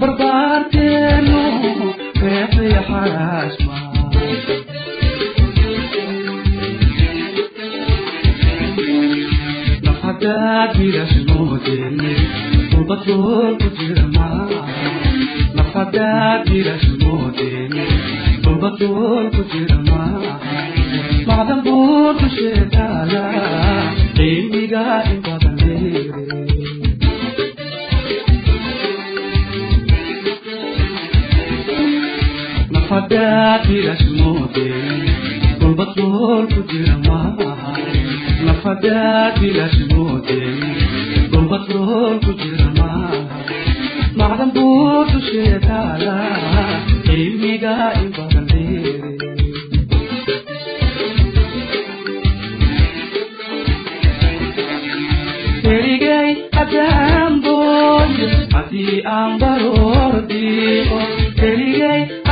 barbaarkeenu qeexi xaraashma nafxagaad birashmoodene ubadgool ku jirma nafxagaad birashmoodene ubadgool ku jirma macdan buurku sheetaala cilmiga in badan leere lafadaa tiras moode golbadgool ku jira maaha lafadaa tiras moode golbadgool ku jira maaha macdan buu dusheeda taala cilmiga in badan dheere erigay adaamboy haddii aan baroor dhigo erigay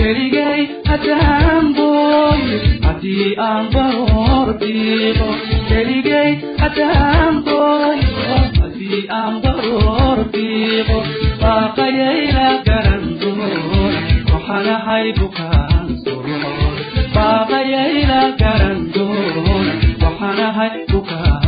keligay ataanboy haddii aanba hor dhiibo keligay ataanboy haddii aanba hor dhiibo baaqayayla garan doon waxanahay bukaan doon baaqayayla garan doon waxanahay bukaan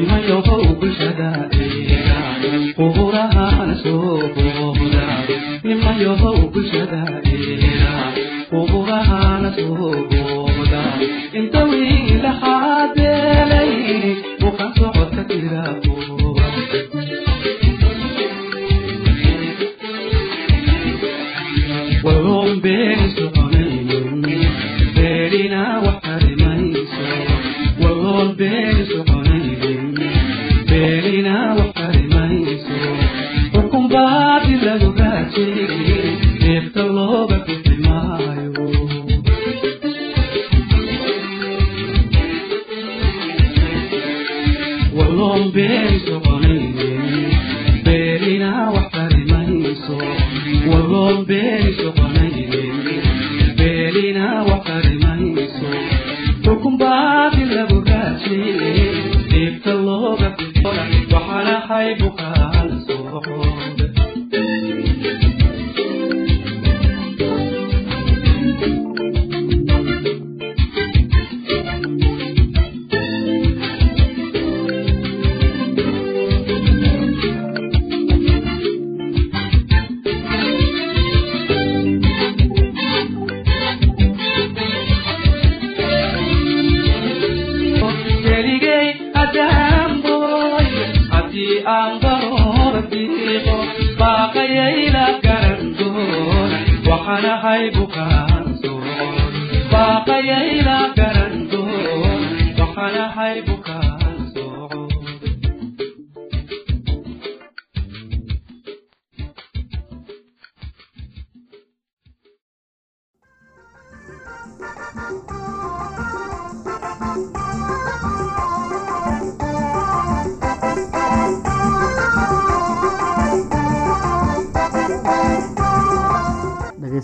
ilmayahow bulshada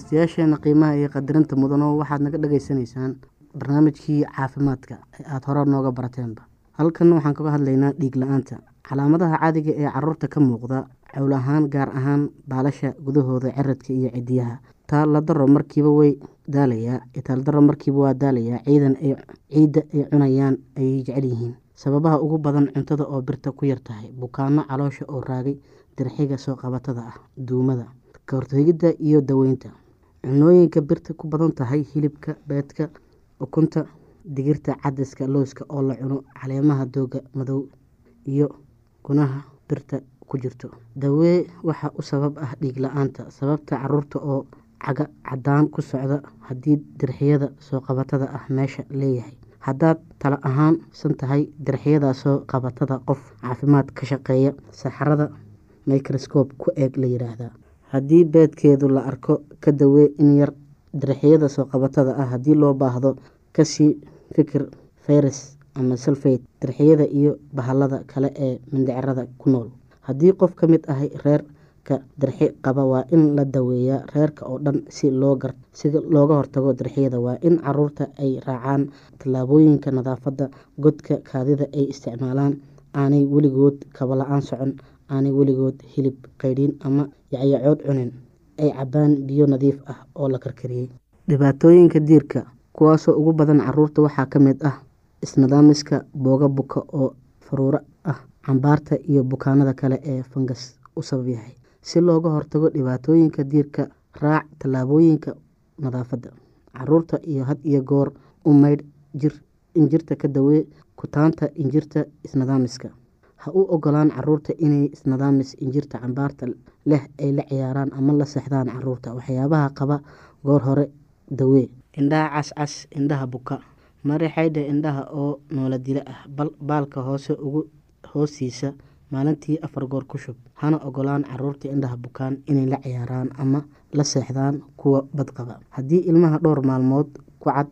dhegeystayaasheena qiimaha iyo qadarinta mudano waxaad naga dhagaysanaysaan barnaamijkii caafimaadka ee aada hore nooga barateenba halkan waxaan kaga hadlaynaa dhiig la'aanta. Calaamadaha caadiga ee carruurta ka muuqda cowl ahaan gaar ahaan baalasha gudahooda ciradka iyo cidiyaha taaladaro markiiba way daalayaa itaaldaro markiiba waa daalayaa ciidan ay ciidda ay cunayaan ayay jecel yihiin. Sababaha ugu badan cuntada oo birta ku yar tahay bukaano caloosha oo raagay dirxiga soo qabatada ah duumada ka hortegidda iyo daweynta cunooyinka birta ku badan tahay hilibka beedka ukunta digirta cadaska looska oo la cuno caleemaha dooga madow iyo gunaha birta ku jirto. Dawee waxaa u sabab ah dhiig la'aanta sababta carruurta oo caga cadaan ku socda haddii dirxiyada soo qabatada ah meesha leeyahay. Haddaad tala ahaan san tahay dirxiyada soo qabatada qof caafimaad ka shaqeeya saxarada microscope ku eeg la yiraahdaa haddii beedkeedu la arko ka dawee in yar. Dirxiyada soo qabatada ah haddii loo baahdo ka sii fikir fayras ama sulfate. Dirxiyada iyo bahalada kale ee mindhicirada ku nool. Haddii qof ka mid ahay reerka dirxi qaba waa in la daweeyaa reerka oo dhan si loo gar si looga hortago dirxiyada waa in carruurta ay raacaan tallaabooyinka nadaafadda godka kaadida ay isticmaalaan aanay weligood kabala-aan socon aanay weligood hilib qaydhin ama yacyacood cunin ay cabaan biyo nadiif ah oo la karkariyey. Dhibaatooyinka diirka kuwaasoo ugu badan carruurta waxaa ka mid ah isnidaamiska booga buka oo faruuro ah cambaarta iyo bukaanada kale ee fangas u sabab yahay si looga hortago dhibaatooyinka diirka raac tallaabooyinka nadaafadda carruurta iyo had iyo goor u maydh jir injirta ka dawee kutaanta injirta isnidaamiska. Ha u ogolaan carruurta inay isnidaamis injirta cambaarta leh ay la ciyaaraan ama la seexdaan carruurta waxyaabaha qaba goor hore dawee indhaha cascas indhaha buka. Mari xaydha indhaha oo noola dila ah baalka hoose ugu hoostiisa maalintii afar goor ku shub. Hana ogolaan carruurta indhaha bukaan inay la ciyaaraan ama la seexdaan kuwa badqaba. Haddii ilmaha dhowr maalmood kucad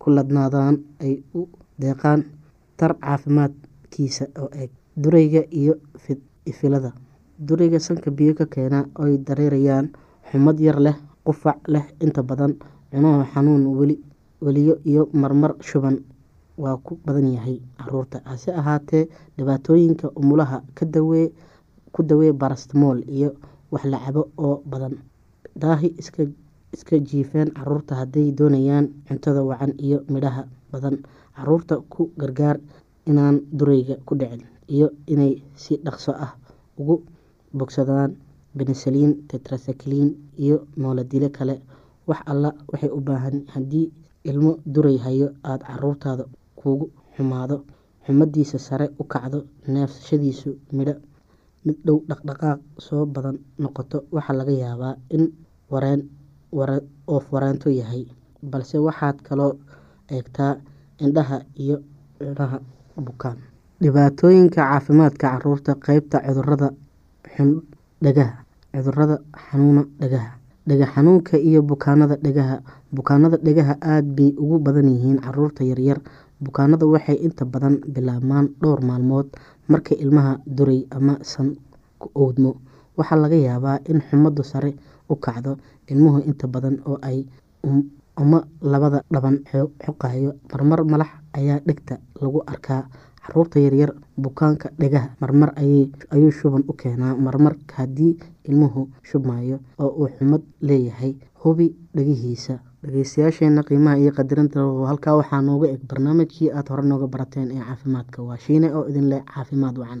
ku ladnaadaan ay u deeqaan tar caafimaadkiisa oo eeg durayga iyo ifilada durayga sanka biyo ka keena oy dareerayaan xumad yar leh qufac leh inta badan cunaha xanuun weli weliyo iyo marmar shuban waa ku badan yahay carruurta hase ahaatee dhibaatooyinka umulaha ku dawee barastmool iyo wax la oo badan. Daahi iska iska jiifeen carruurta hadday doonayaan cuntada wacan iyo midhaha badan. Caruurta ku gargaar inaan durayga ku dhicin iyo inay si dhaqso ah ugu bogsadaan benesaliin tetrasakliin iyo nooladile kale. Wax alla waxay u baahan haddii ilmo duray hayo aada caruurtaada kugu xumaado xumadiisa sare u kacdo neefsashadiisu midho mid dhow dhaqdhaqaaq soo badan noqoto waxaa laga yaabaa in wareen oof wareento yahay. Balse waxaad kaloo eegtaa indhaha iyo cunaha bukaan. Dhibaatooyinka caafimaadka carruurta qeybta cudurrada dhagaha cudurrada xanuuna dhagaha. Dhega xanuunka iyo bukaanada dhegaha bukaanada dhegaha aada bay ugu badan yihiin carruurta yaryar. Bukaanada waxay inta badan bilaabmaan dhowr maalmood marka ilmaha duray ama san ku owdmo waxaa laga yaabaa in xumadu sare u kacdo ilmuhu inta badan oo ay uma labada dhaban xoqayo. Marmar malax ayaa dhegta lagu arkaa carruurta yaryar bukaanka dhegaha marmar ayuu shuban u keenaa. Marmar haddii ilmuhu shubmayo oo uu xumad leeyahay hubi dhegihiisa. Dhegeystayaasheena qiimaha iyo qadarinta halkaa waxaa nooga eg. Barnaamijkii aada hore nooga barateen ee caafimaadka waa shiine oo idin leh caafimaad wacan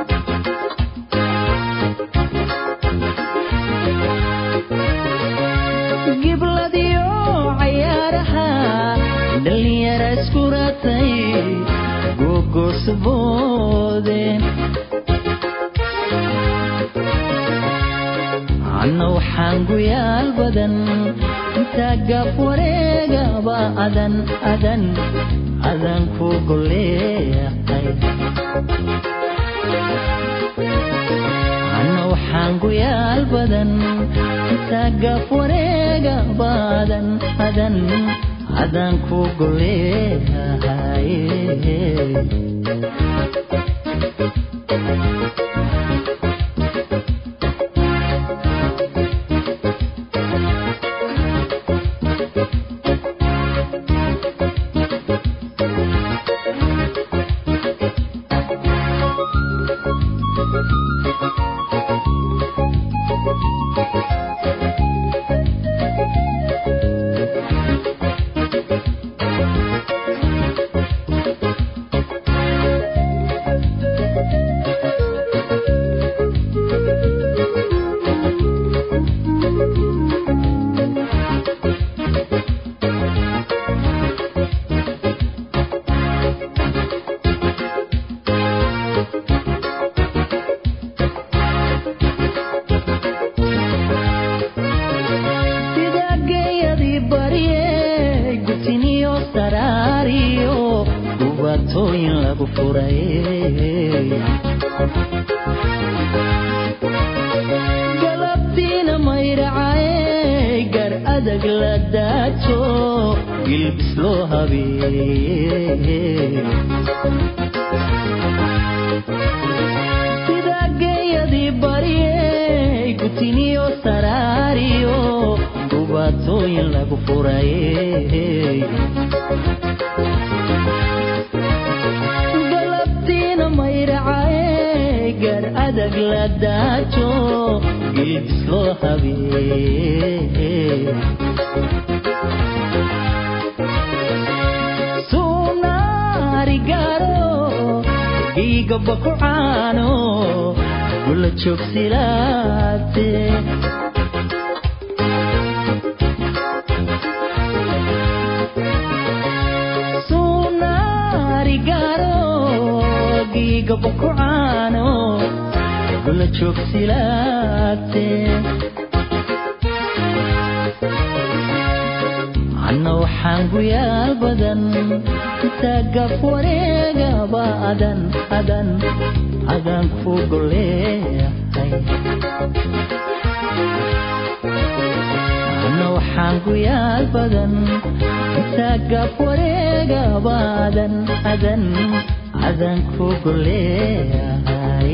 gibladiyo cayaaraha dhalinyara iskuratay gogosuboode anna waxaan guyaal badan intaa gaaf wareegaba adan adan adan ku goleeqay. Anna waxaan guyaal badan intaa gaaf wareegaba adan adan ku goleehay gilbis loo habeeye sida geeyadii gutiniyo saraariyo dhubaatooyin lagu furaye galabtiina mayracaye gar adag la daajo gilbis loo habee sunaarigaro giigaba ku caano gula joogsilaate anna waxaan guyaal badan intaa gaf wareegaba adan adan adan ku goleeyahay anna waxaan guyaal badan intaa gaf wareegaba adan adan adan ku goleeyahay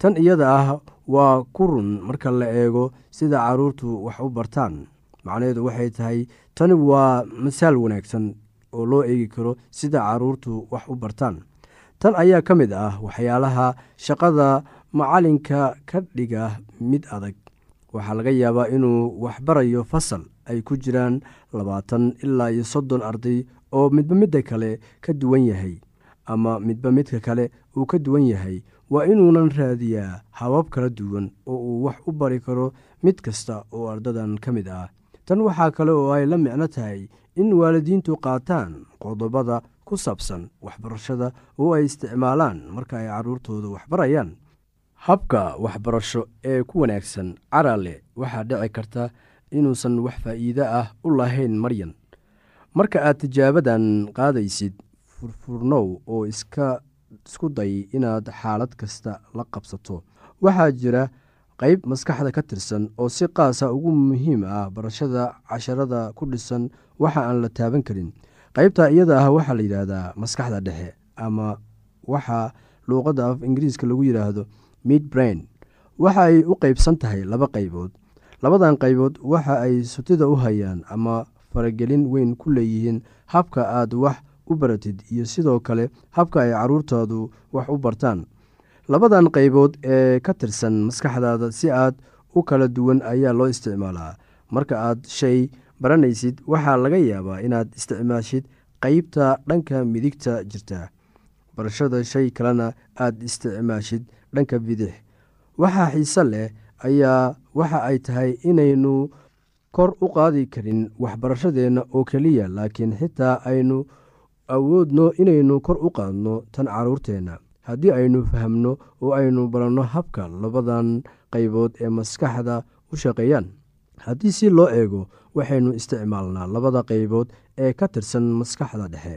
tan iyada ah waa ku run marka la eego sida carruurtu wax u bartaan. Macnaheedu waxay tahay tani waa masaal wanaagsan oo loo eegi karo sida carruurtu wax u bartaan. Tan ayaa ka mid ah waxyaalaha shaqada macalinka ka dhiga mid adag. Waxaa laga yaabaa inuu waxbarayo fasal ay ku jiraan labaatan ilaa iyo soddon arday oo midba midda kale ka duwan yahay ama midba midka kale uu ka duwan yahay waa inuunan raadiyaa habab kala duwan oo uu wax u bari karo mid kasta oo ardadan ka mid ah. Tan waxaa kale oo ay la micno tahay in waalidiintu qaataan qodobada ku saabsan waxbarashada oo ay isticmaalaan marka ay carruurtooda waxbarayaan. Habka waxbarasho ee ku wanaagsan carale waxaa dhici karta inuusan wax faa'iide ah u lahayn maryan. Marka aad tijaabadan qaadaysid furfurnow oo iska isku day inaad xaalad kasta la qabsato. Waxaa jira qayb maskaxda ka tirsan oo si qaasa ugu muhiim ah barashada casharada ku dhisan waxa aan la taaban karin. Qaybta iyada ah waxaa la yidhaahdaa maskaxda dhexe ama waxa luuqadda af ingiriiska lagu yidhaahdo mid brain. Waxa ay u qeybsan tahay laba qaybood. Labadan qaybood waxa ay sutida u hayaan ama faragelin weyn ku leeyihiin habka aad wax u baratid iyo sidoo kale habka ay carruurtaadu wax u bartaan. Labadan qaybood ee ka tirsan maskaxdaada si aad u kala duwan ayaa loo isticmaalaa. Marka aad shay baranaysid waxaa laga yaabaa inaad isticmaashid qeybta dhanka midigta jirta. Barashada shay kalena aad isticmaashid dhanka bidix. Waxaa xiise leh ayaa waxa ay tahay inaynu kor u qaadi karin waxbarashadeenna oo keliya laakiin xitaa aynu awoodno inaynu kor u qaadno tan carruurteenna haddii aynu fahamno oo aynu baranno habka labadan qaybood ee maskaxda u shaqeeyaan haddii si loo eego waxaynu isticmaalnaa labada qaybood ee ka tirsan maskaxda dhexe.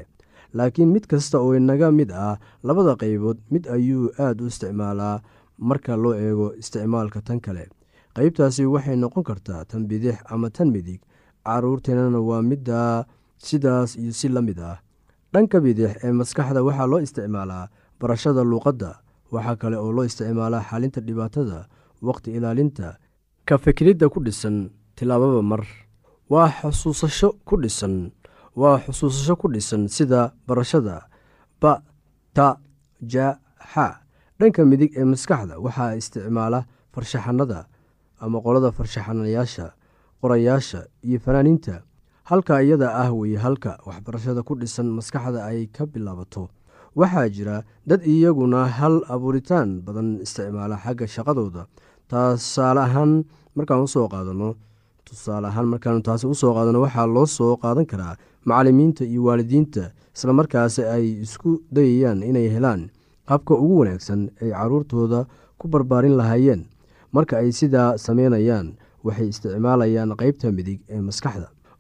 Laakiin mid kasta oo inaga mid ah labada qaybood mid ayuu aada u isticmaalaa marka loo eego isticmaalka tan kale. Qeybtaasi waxay noqon kartaa tan bidix ama tan midig. Caruurteennana waa middaa sidaas iyo si la mid ah dhanka bidix ee maskaxda waxaa loo isticmaalaa barashada luuqadda waxaa kale oo loo isticmaalaa xalinta dhibaatada waqti ilaalinta ka fikiridda ku dhisan tilaababa mar waa xusuusasho ku dhisan waa xusuusasho ku dhisan sida barashada ba ta ja xa dhanka midig ee maskaxda waxaa isticmaala farshaxanada ama qolada farshaxanayaasha qorayaasha iyo fanaaniinta halka iyada ah weye halka waxbarashada ku dhisan maskaxda ay ka bilaabato. Waxaa jira dad iyaguna hal abuuritaan badan isticmaala xagga shaqadooda. Tusaale ahaan markaan u soo qaadano tusaale ahaan markaanu taasi u soo qaadano waxaa loo soo qaadan karaa macalimiinta iyo waalidiinta islamarkaasi ay isku dayayaan inay helaan habka ugu wanaagsan ay caruurtooda ku barbaarin lahaayeen. Marka ay sidaa sameynayaan waxay isticmaalayaan qeybta midig ee maskaxda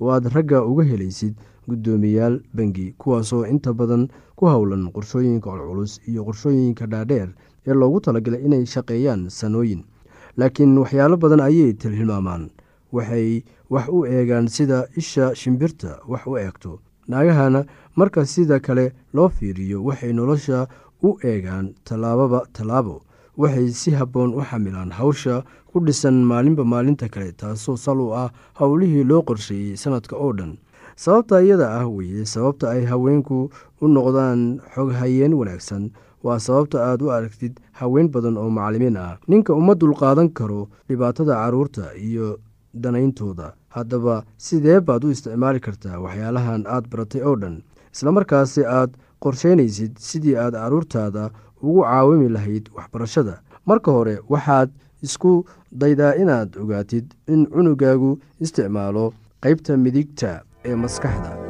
oo aad ragga uga helaysid guddoomiyaal bangi kuwaasoo inta badan ku howlan qorshooyinka culculus iyo qorshooyinka dhaadheer ee loogu talagalay inay shaqeeyaan sanooyin. Laakiin waxyaalo badan ayay tilmaamaan. Waxay wax u eegaan sida isha shimbirta wax u eegto. Naagahana marka sida kale loo fiiriyo waxay nolosha u eegaan tallaababa tallaabo waxay si habboon u xamilaan hawsha ku dhisan maalinba maalinta kale taasoo sal u ah howlihii loo qorsheeyey sanadka oo dhan. Sababta iyada ah weeye sababta ay haweenku u noqdaan xoghayeen wanaagsan waa sababta aad u aragtid haween badan oo macalimiin ah. Ninka uma dulqaadan karo dhibaatada carruurta iyo danayntooda haddaba sidee baad u isticmaali kartaa waxyaalahan aad baratay oo dhan? Islamarkaasi aad qorsheynaysid sidii aad caruurtaada ugu caawimi lahayd waxbarashada. Marka hore waxaad isku daydaa inaad ogaatid in cunugaagu isticmaalo qeybta midigta ee maskaxda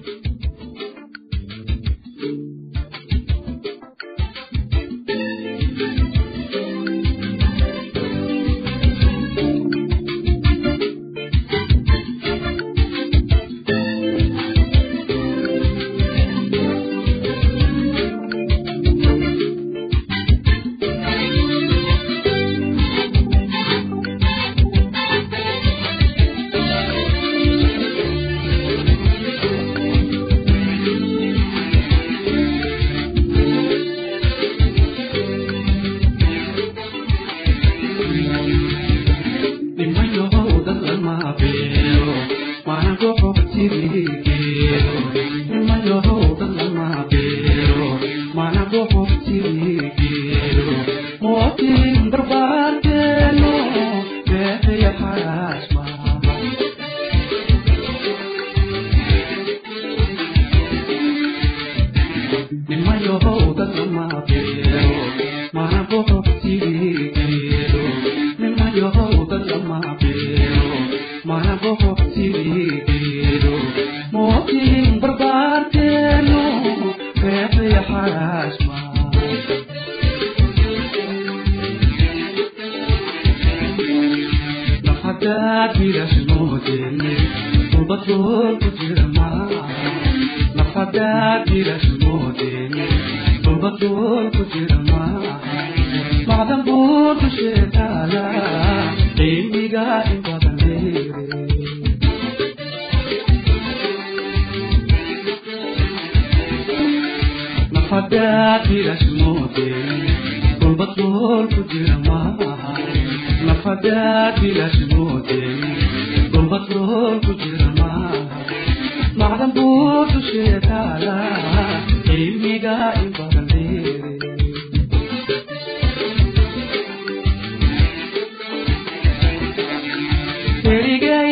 keligay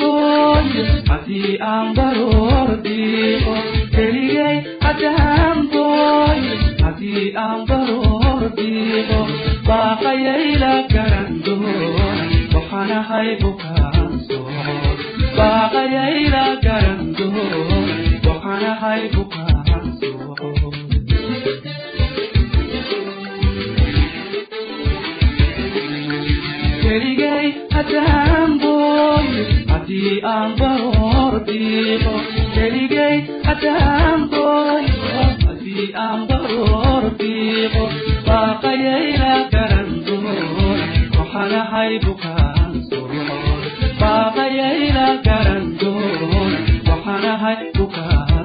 booyo haddii aan baroor dhiiqo keligay booyo haddii aan baroor dhiiqo baaqayayla garan doona waxaan ahay bukaan soon baaqayayla garan doona waxaan ahay bukaan soon keligay haddii aan baroor dhiiqo keligay haddii aan baroor dhiiqo baaqayayla garan doona waxaan ahay bukaan soon baaqayayla garan doona waxaan ahay bukaan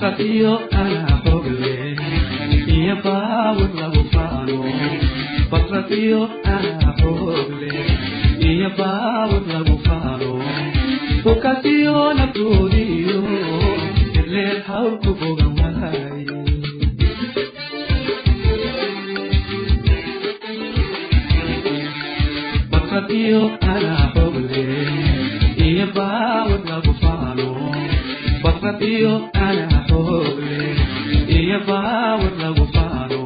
basadiyo anaa xogle iyo baawad lagu faano basadiyo anaa xogle iyo baawad lagu faano bukasiyo naftoodiyo ileer hawlku bogan waaye basadiyo anaa xogle iyo baawad lagu faano basadiyo anaa xogle baawad lagu faano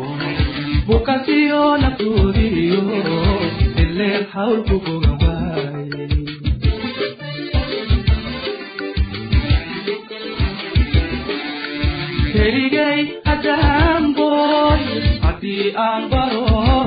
bukasiyo naftoodiyo ileer hawlku bogan waaye keligay haddaan booyo haddii aan baroor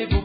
doona